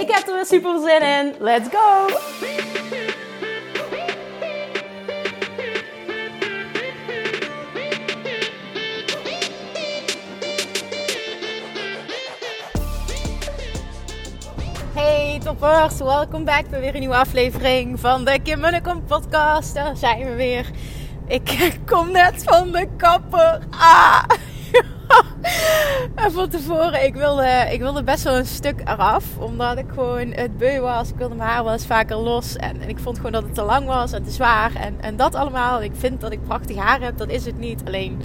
Ik heb er weer super zin in. Let's go! Hey toppers, welkom back bij weer een nieuwe aflevering van de Kim Munnekom podcast. Daar zijn we weer. Ik kom net van de kapper. Ah! En van tevoren, ik wilde, ik wilde best wel een stuk eraf. Omdat ik gewoon het beu was. Ik wilde mijn haar wel eens vaker los. En, en ik vond gewoon dat het te lang was en te zwaar. En, en dat allemaal. Ik vind dat ik prachtig haar heb. Dat is het niet. Alleen,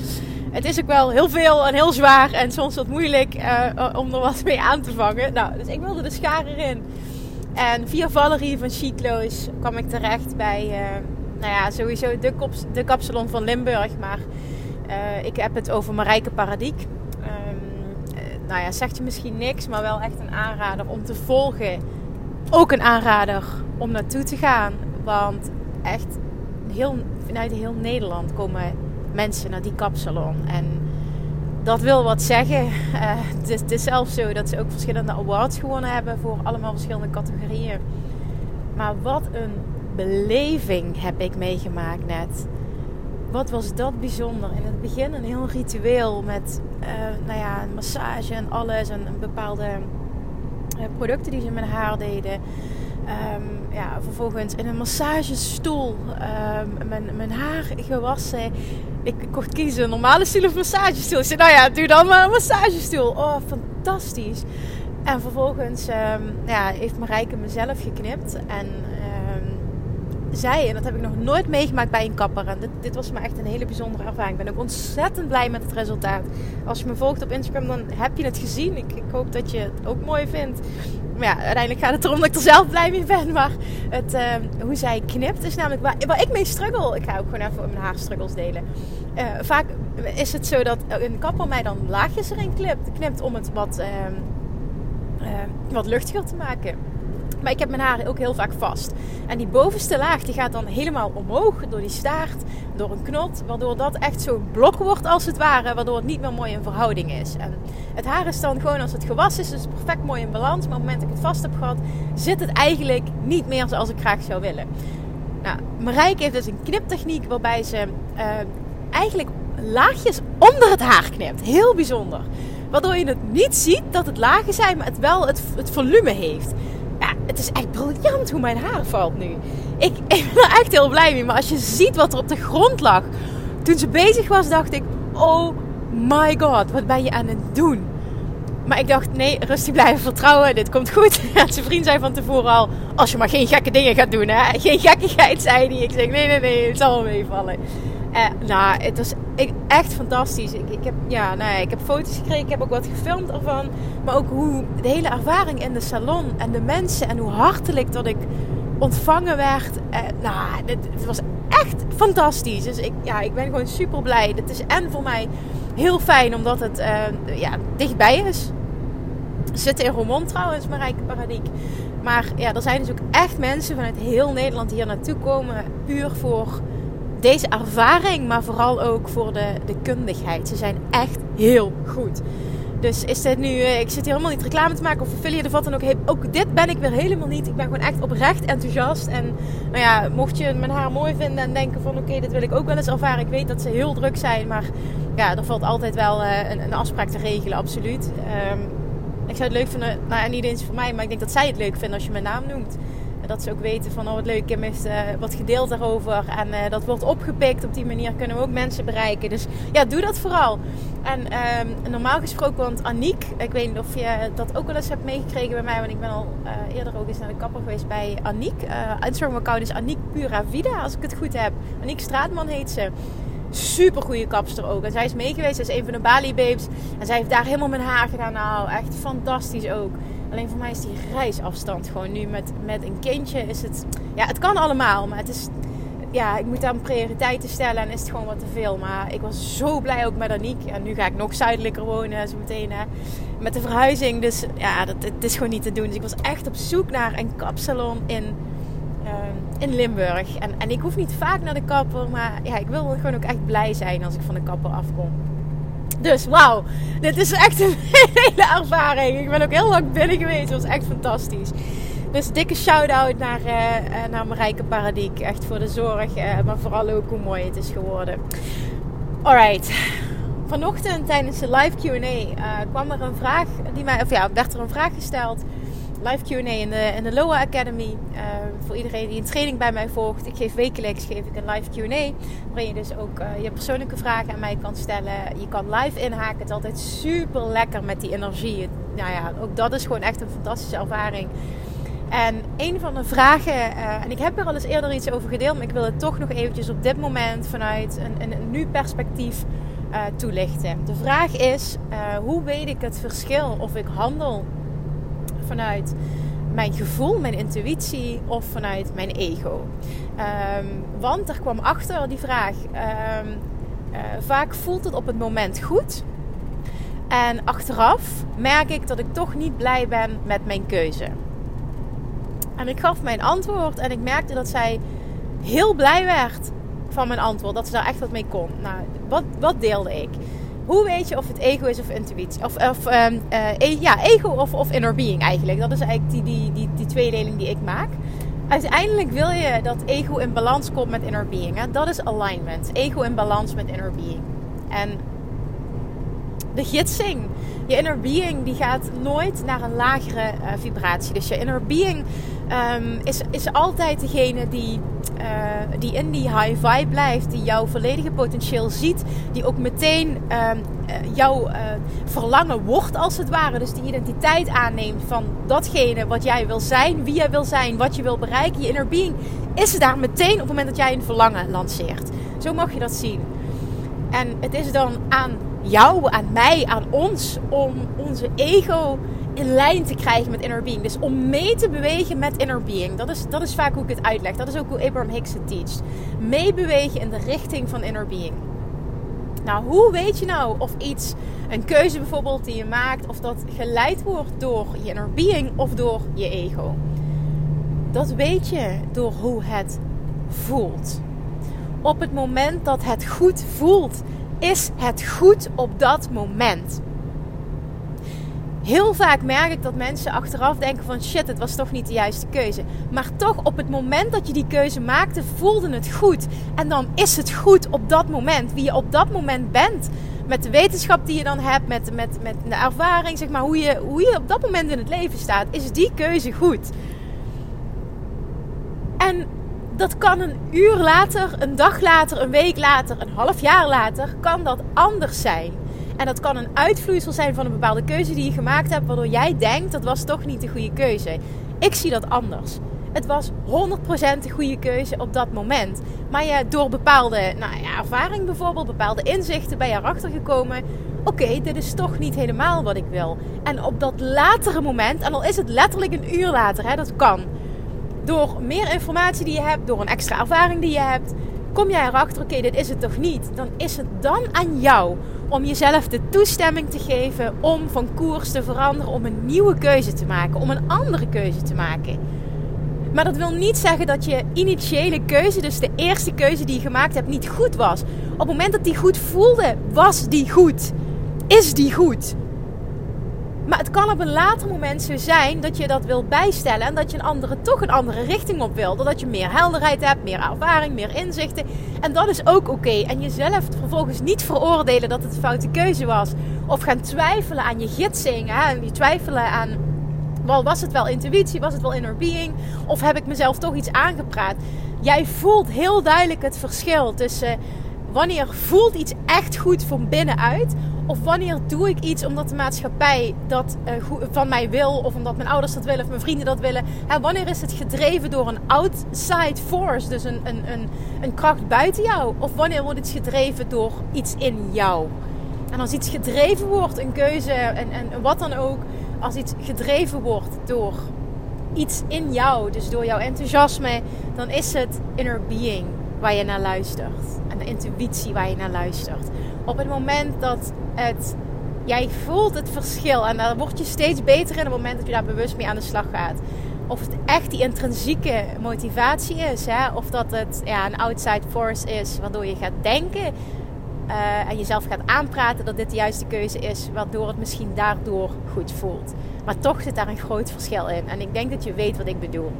het is ook wel heel veel en heel zwaar. En soms wat moeilijk uh, om er wat mee aan te vangen. Nou, dus ik wilde de schaar erin. En via Valerie van Chicloos kwam ik terecht bij... Uh, nou ja, sowieso de, de kapsalon van Limburg. Maar uh, ik heb het over Marijke Paradiek. Nou ja, zegt je misschien niks, maar wel echt een aanrader om te volgen. Ook een aanrader om naartoe te gaan. Want echt heel, vanuit heel Nederland komen mensen naar die kapsalon. En dat wil wat zeggen. Uh, het, is, het is zelfs zo dat ze ook verschillende awards gewonnen hebben voor allemaal verschillende categorieën. Maar wat een beleving heb ik meegemaakt net wat was dat bijzonder. In het begin een heel ritueel met uh, nou ja, een massage en alles. En bepaalde uh, producten die ze met haar deden. Um, ja, vervolgens in een massagestoel um, mijn, mijn haar gewassen. Ik kocht kiezen een normale stoel of massagestoel. Ik zei, nou ja, doe dan maar een massagestoel. Oh, fantastisch. En vervolgens um, ja, heeft Marijke mezelf geknipt. En zij, en dat heb ik nog nooit meegemaakt bij een kapper. En dit, was me echt een hele bijzondere ervaring. Ik ben ook ontzettend blij met het resultaat. Als je me volgt op Instagram, dan heb je het gezien. Ik, ik hoop dat je het ook mooi vindt. Maar ja, uiteindelijk gaat het erom dat ik er zelf blij mee ben. Maar het, uh, hoe zij knipt is namelijk waar, waar, ik mee struggle. Ik ga ook gewoon even mijn haarstruggles delen. Uh, vaak is het zo dat een kapper mij dan laagjes erin knipt, knipt om het wat, uh, wat luchtiger te maken. Maar ik heb mijn haren ook heel vaak vast. En die bovenste laag die gaat dan helemaal omhoog door die staart, door een knot. Waardoor dat echt zo'n blok wordt als het ware. Waardoor het niet meer mooi in verhouding is. En het haar is dan gewoon als het gewassen is, dus perfect mooi in balans. Maar op het moment dat ik het vast heb gehad, zit het eigenlijk niet meer zoals ik graag zou willen. Nou, Marijke heeft dus een kniptechniek waarbij ze uh, eigenlijk laagjes onder het haar knipt. Heel bijzonder. Waardoor je het niet ziet dat het lagen zijn, maar het wel het, volume heeft het is echt briljant hoe mijn haar valt nu. Ik, ben er echt heel blij mee. Maar als je ziet wat er op de grond lag toen ze bezig was, dacht ik: Oh my god, wat ben je aan het doen? Maar ik dacht: Nee, rustig blijven vertrouwen. Dit komt goed. En zijn vriend zei van tevoren al: Als je maar geen gekke dingen gaat doen, hè? Geen gekkigheid, zei hij. Ik zeg: Nee, nee, nee, het zal wel meevallen. Uh, nou, het was echt fantastisch. Ik, ik, heb, ja, nou, ik heb foto's gekregen, ik heb ook wat gefilmd ervan. Maar ook hoe de hele ervaring in de salon en de mensen en hoe hartelijk dat ik ontvangen werd. Uh, nou, het, het, was echt fantastisch. Dus ik, ja, ik ben gewoon super blij. Het is en voor mij heel fijn omdat het uh, ja, dichtbij is. Zitten in Roermond trouwens, Marijke Paradiek. Maar ja, er zijn dus ook echt mensen vanuit heel Nederland die hier naartoe komen. Puur voor deze ervaring, maar vooral ook voor de, de kundigheid. Ze zijn echt heel goed. Dus is dit nu, eh, ik zit hier helemaal niet reclame te maken of affiliate of wat dan ook. Ook dit ben ik weer helemaal niet. Ik ben gewoon echt oprecht enthousiast. En nou ja, mocht je mijn haar mooi vinden en denken van oké, dit wil ik ook wel eens ervaren. Ik weet dat ze heel druk zijn, maar ja, er valt altijd wel uh, een, een, afspraak te regelen, absoluut. Um, ik zou het leuk vinden, nou ja, niet eens voor mij, maar ik denk dat zij het leuk vinden als je mijn naam noemt dat ze ook weten van oh wat leuk, Kim heeft uh, wat gedeeld daarover. En uh, dat wordt opgepikt. Op die manier kunnen we ook mensen bereiken. Dus ja, doe dat vooral. En um, normaal gesproken, want Aniek, ik weet niet of je dat ook wel eens hebt meegekregen bij mij. Want ik ben al uh, eerder ook eens naar de kapper geweest bij Aniek. Instagram-account is Aniek Pura Vida, als ik het goed heb. Aniek Straatman heet ze super goede kapster ook. En zij is meegeweest, zij is een van de Bali Babes. En zij heeft daar helemaal mijn haar gedaan. Nou, echt fantastisch ook. Alleen voor mij is die reisafstand gewoon nu met, met een kindje is het... Ja, het kan allemaal, maar het is... Ja, ik moet dan prioriteiten stellen en is het gewoon wat te veel. Maar ik was zo blij ook met Aniek. En nu ga ik nog zuidelijker wonen, zo meteen hè, met de verhuizing. Dus ja, dat, het is gewoon niet te doen. Dus ik was echt op zoek naar een kapsalon in, uh, in Limburg. En, en ik hoef niet vaak naar de kapper, maar ja, ik wil gewoon ook echt blij zijn als ik van de kapper afkom. Dus wauw, dit is echt een hele ervaring. Ik ben ook heel lang binnen geweest. Het was echt fantastisch. Dus dikke shout-out naar, uh, naar Marijke Paradiek. Echt voor de zorg, uh, maar vooral ook hoe mooi het is geworden. Alright. Vanochtend tijdens de live Q&A kwam er een vraag die mij, of ja, werd er een vraag gesteld live Q&A in de, in de Loa Academy. Uh, voor iedereen die een training bij mij volgt. Ik geef wekelijks geef ik een live Q&A. Waarin je dus ook uh, je persoonlijke vragen aan mij kan stellen. Je kan live inhaken. Het is altijd super lekker met die energie. Nou ja, ook dat is gewoon echt een fantastische ervaring. En een van de vragen, uh, en ik heb er al eens eerder iets over gedeeld, maar ik wil het toch nog eventjes op dit moment vanuit een, een, een nu perspectief toelichten. De vraag is, hoe weet ik het verschil of ik handel vanuit mijn gevoel, mijn intuïtie of vanuit mijn ego? Um, want er kwam achter die vraag. Um, uh, vaak voelt het op het moment goed. En achteraf merk ik dat ik toch niet blij ben met mijn keuze. En ik gaf mijn antwoord en ik merkte dat zij heel blij werd van mijn antwoord. Dat ze daar echt wat mee kon. Nou, wat, wat deelde ik? Hoe weet je of het ego is of intuïtie? Of, of um, uh, ja, ego of, of inner being eigenlijk. Dat is eigenlijk die, die, die, die tweedeling die ik maak. Uiteindelijk wil je dat ego in balans komt met inner being. Dat is alignment. Ego in balans met inner being. En de gidsing. Je inner being die gaat nooit naar een lagere uh, vibratie. Dus je inner being um, is, is altijd degene die, uh, die in die high vibe blijft. Die jouw volledige potentieel ziet. Die ook meteen um, uh, jouw verlangen wordt als het ware. Dus die identiteit aanneemt van datgene wat jij wil zijn. Wie jij wil zijn. Wat je wil bereiken. Je inner being is daar meteen op het moment dat jij een verlangen lanceert. Zo mag je dat zien. En het is dan aan jou, aan mij, aan ons om onze ego in lijn te krijgen met inner being. Dus om mee te bewegen met inner being. Dat is, dat is vaak hoe ik het uitleg. Dat is ook hoe Abraham Hicks het teacht. Meebewegen in de richting van inner being. Nou, hoe weet je nou of iets, een keuze bijvoorbeeld die je maakt, of dat geleid wordt door je inner being of door je ego? Dat weet je door hoe het voelt. Op het moment dat het goed voelt, is het goed op dat moment. Heel vaak merk ik dat mensen achteraf denken van shit, het was toch niet de juiste keuze. Maar toch op het moment dat je die keuze maakte, voelde het goed. En dan is het goed op dat moment. Wie je op dat moment bent. Met de wetenschap die je dan hebt, met, met, met de ervaring, zeg maar, hoe je, hoe je op dat moment in het leven staat, is die keuze goed. En dat kan een uur later, een dag later, een week later, een half jaar later, kan dat anders zijn. En dat kan een uitvloeisel zijn van een bepaalde keuze die je gemaakt hebt, waardoor jij denkt dat was toch niet de goede keuze. Ik zie dat anders. Het was 100% de goede keuze op dat moment. Maar je, door bepaalde nou ja, ervaring bijvoorbeeld, bepaalde inzichten, ben je erachter gekomen. Oké, dit is toch niet helemaal wat ik wil. En op dat latere moment, en al is het letterlijk een uur later, hè, dat kan door meer informatie die je hebt, door een extra ervaring die je hebt, kom jij erachter, oké, dit is het toch niet. Dan is het dan aan jou om jezelf de toestemming te geven om van koers te veranderen, om een nieuwe keuze te maken, om een andere keuze te maken. Maar dat wil niet zeggen dat je initiële keuze, dus de eerste keuze die je gemaakt hebt, niet goed was. Op het moment dat die goed voelde, was die goed. Is die goed. Maar het kan op een later moment zo zijn dat je dat wil bijstellen en dat je een andere, toch een andere richting op wil. Doordat je meer helderheid hebt, meer ervaring, meer inzichten. En dat is ook oké. En jezelf vervolgens niet veroordelen dat het een foute keuze was. Of gaan twijfelen aan je gidsing. Hè? En je twijfelen aan, was het wel intuïtie, was het wel inner being? Of heb ik mezelf toch iets aangepraat? Jij voelt heel duidelijk het verschil tussen wanneer voelt iets echt goed van binnenuit of wanneer doe ik iets omdat de maatschappij dat uh, van mij wil, of omdat mijn ouders dat willen, of mijn vrienden dat willen. Hè, wanneer is het gedreven door een outside force, dus een, een, een, een kracht buiten jou? Of wanneer wordt iets gedreven door iets in jou? En als iets gedreven wordt, een keuze en, en wat dan ook, als iets gedreven wordt door iets in jou, dus door jouw enthousiasme, dan is het inner being waar je naar luistert. En de intuïtie waar je naar luistert. Op het moment dat het, jij voelt het verschil en daar word je steeds beter in het moment dat je daar bewust mee aan de slag gaat. Of het echt die intrinsieke motivatie is, hè? of dat het ja, een outside force is waardoor je gaat denken uh, en jezelf gaat aanpraten dat dit de juiste keuze is, waardoor het misschien daardoor goed voelt. Maar toch zit daar een groot verschil in. En ik denk dat je weet wat ik bedoel.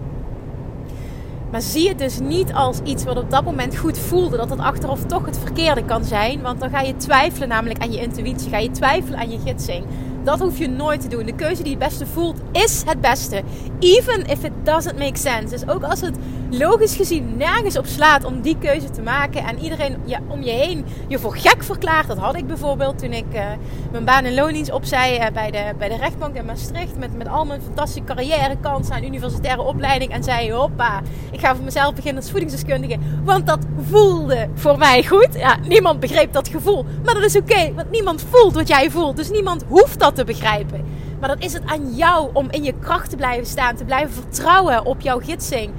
Maar zie het dus niet als iets wat op dat moment goed voelde, dat het achteraf toch het verkeerde kan zijn. Want dan ga je twijfelen namelijk aan je intuïtie, ga je twijfelen aan je gidsing. Dat hoef je nooit te doen. De keuze die het beste voelt, is het beste. Even if it doesn't make sense. Dus ook als het logisch gezien nergens op slaat om die keuze te maken. En iedereen ja, om je heen je voor gek verklaart. Dat had ik bijvoorbeeld toen ik uh, mijn baan in loondienst opzij uh, bij, de, bij de rechtbank in Maastricht. Met, met al mijn fantastische carrièrekansen en universitaire opleiding. En zei, hoppa, ik ga voor mezelf beginnen als voedingsdeskundige. Want dat voelde voor mij goed. Ja, niemand begreep dat gevoel. Maar dat is oké, want niemand voelt wat jij voelt. Dus niemand hoeft dat te begrijpen. Maar dan is het aan jou om in je kracht te blijven staan. Te blijven vertrouwen op jouw gidsing.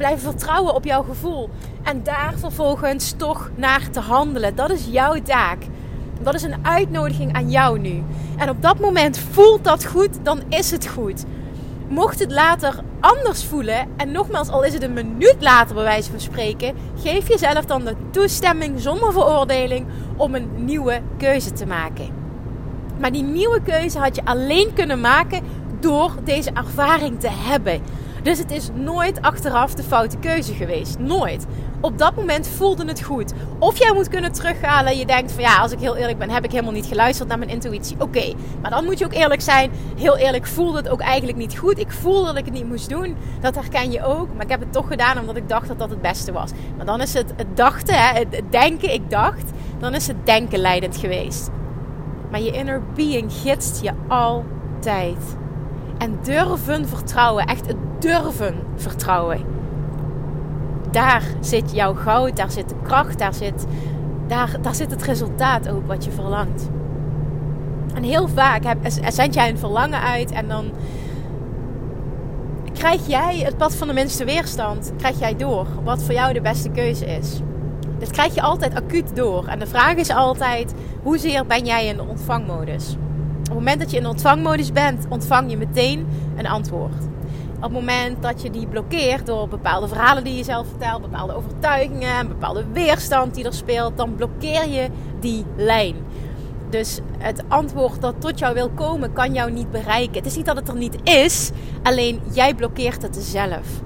Blijven vertrouwen op jouw gevoel. En daar vervolgens toch naar te handelen. Dat is jouw taak. Dat is een uitnodiging aan jou nu. En op dat moment voelt dat goed, dan is het goed. Mocht het later anders voelen, en nogmaals, al is het een minuut later bij wijze van spreken, geef jezelf dan de toestemming zonder veroordeling om een nieuwe keuze te maken. Maar die nieuwe keuze had je alleen kunnen maken door deze ervaring te hebben. Dus het is nooit achteraf de foute keuze geweest. Nooit. Op dat moment voelde het goed. Of jij moet kunnen terughalen. Je denkt van ja, als ik heel eerlijk ben, heb ik helemaal niet geluisterd naar mijn intuïtie. Oké, maar dan moet je ook eerlijk zijn. Heel eerlijk voelde het ook eigenlijk niet goed. Ik voelde dat ik het niet moest doen. Dat herken je ook. Maar ik heb het toch gedaan omdat ik dacht dat dat het beste was. Maar dan is het het dachten, het denken, ik dacht. Dan is het denken leidend geweest. Maar je inner being gidst je altijd. En durven vertrouwen, echt het durven vertrouwen. Daar zit jouw goud, daar zit de kracht, daar zit, daar, daar zit het resultaat ook wat je verlangt. En heel vaak heb, zend jij een verlangen uit en dan krijg jij het pad van de minste weerstand, krijg jij door wat voor jou de beste keuze is. Dat krijg je altijd acuut door. En de vraag is altijd: hoezeer ben jij in de ontvangmodus? Op het moment dat je in ontvangmodus bent, ontvang je meteen een antwoord. Op het moment dat je die blokkeert door bepaalde verhalen die je zelf vertelt, bepaalde overtuigingen, een bepaalde weerstand die er speelt, dan blokkeer je die lijn. Dus het antwoord dat tot jou wil komen, kan jou niet bereiken. Het is niet dat het er niet is, alleen jij blokkeert het zelf.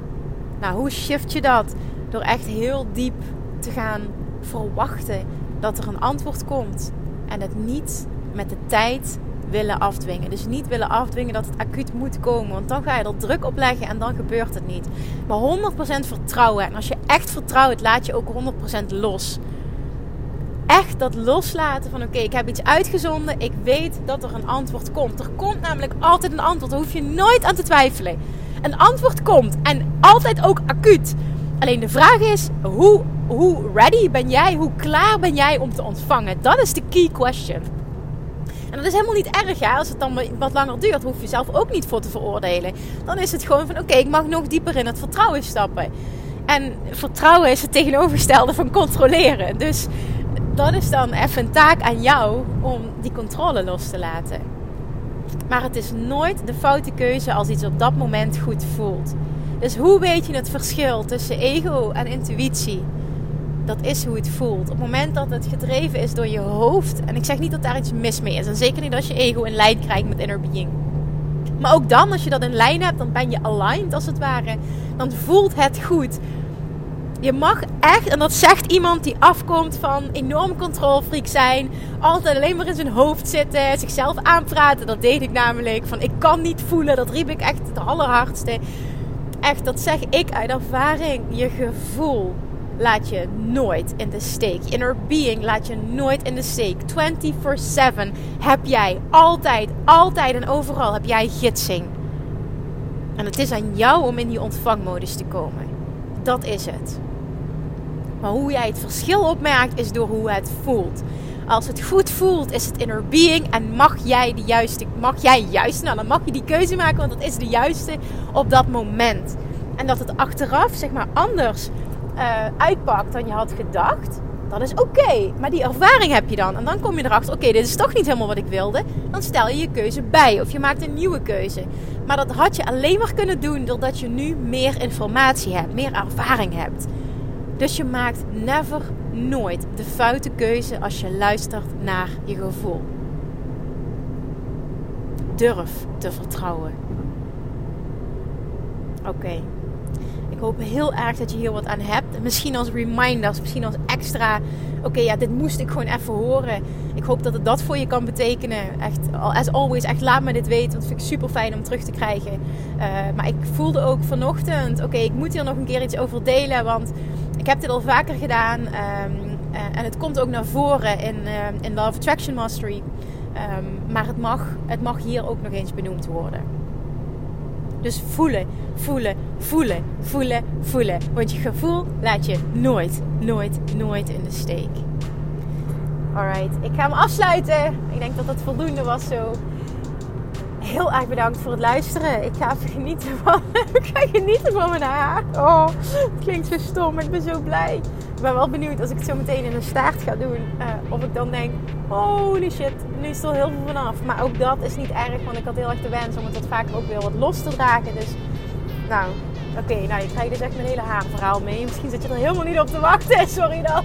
Nou, hoe shift je dat? Door echt heel diep te gaan verwachten dat er een antwoord komt. En het niet met de tijd willen afdwingen. Dus niet willen afdwingen dat het acuut moet komen. Want dan ga je er druk op leggen en dan gebeurt het niet. Maar 100% vertrouwen. En als je echt vertrouwt, laat je ook 100% los. Echt dat loslaten van oké, ik heb iets uitgezonden. Ik weet dat er een antwoord komt. Er komt namelijk altijd een antwoord. Daar hoef je nooit aan te twijfelen. Een antwoord komt. En altijd ook acuut. Alleen de vraag is, hoe, hoe ready ben jij? Hoe klaar ben jij om te ontvangen? Dat is de key question. En dat is helemaal niet erg, hè? Als het dan wat langer duurt, hoef je zelf ook niet voor te veroordelen. Dan is het gewoon van, oké, ik mag nog dieper in het vertrouwen stappen. En vertrouwen is het tegenovergestelde van controleren. Dus dat is dan even een taak aan jou om die controle los te laten. Maar het is nooit de foute keuze als iets op dat moment goed voelt. Dus hoe weet je het verschil tussen ego en intuïtie? Dat is hoe het voelt. Op het moment dat het gedreven is door je hoofd. En ik zeg niet dat daar iets mis mee is. En zeker niet als je ego in lijn krijgt met inner being. Maar ook dan, als je dat in lijn hebt, dan ben je aligned als het ware. Dan voelt het goed. Je mag echt, en dat zegt iemand die afkomt van enorm controlfreak zijn. Altijd alleen maar in zijn hoofd zitten, zichzelf aanpraten. Dat deed ik namelijk. Van ik kan niet voelen, dat riep ik echt het allerhardste echt, dat zeg ik uit ervaring. Je gevoel laat je nooit in de steek. Inner being laat je nooit in de steek. 24/7 heb jij altijd, altijd en overal heb jij gidsing. En het is aan jou om in die ontvangmodus te komen. Dat is het. Maar hoe jij het verschil opmerkt is door hoe het voelt. Als het goed voelt, is het inner being. En mag jij de juiste, mag jij juist, nou dan mag je die keuze maken, want dat is de juiste op dat moment. En dat het achteraf, zeg maar, anders uh, uitpakt dan je had gedacht. Dat is oké, maar die ervaring heb je dan. En dan kom je erachter, oké, dit is toch niet helemaal wat ik wilde. Dan stel je je keuze bij of je maakt een nieuwe keuze. Maar dat had je alleen maar kunnen doen doordat je nu meer informatie hebt, meer ervaring hebt. Dus je maakt never, nooit de foute keuze als je luistert naar je gevoel. Durf te vertrouwen. Oké. Ik hoop heel erg dat je hier wat aan hebt. Misschien als reminders, misschien als extra. Oké, ja, dit moest ik gewoon even horen. Ik hoop dat het dat voor je kan betekenen. Echt, as always, echt laat me dit weten. Dat vind ik super fijn om terug te krijgen. Uh, maar ik voelde ook vanochtend, oké, ik moet hier nog een keer iets over delen. Want ik heb dit al vaker gedaan. Um, uh, en het komt ook naar voren in, uh, in Love Attraction Mastery. Um, maar het mag, het mag hier ook nog eens benoemd worden. Dus voelen, voelen, voelen, voelen, voelen. Want je gevoel laat je nooit, nooit, nooit in de steek. Alright, ik ga hem afsluiten. Ik denk dat dat voldoende was zo. Heel erg bedankt voor het luisteren. Ik ga genieten van, ik ga genieten van mijn haar. Oh, het klinkt zo stom, maar ik ben zo blij. Ik ben wel benieuwd als ik het zo meteen in een staart ga doen. Uh, of ik dan denk, holy shit, nu is er heel veel vanaf. Maar ook dat is niet erg, want ik had heel erg de wens om het wat vaker ook weer wat los te dragen. Dus, nou, oké, nou je krijgt dus echt mijn hele haarverhaal mee. Misschien zit je er helemaal niet op te wachten, sorry dan.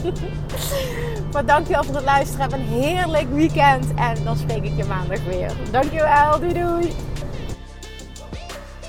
maar dankjewel voor het luisteren. Heb een heerlijk weekend en dan spreek ik je maandag weer. Dankjewel, doei doei.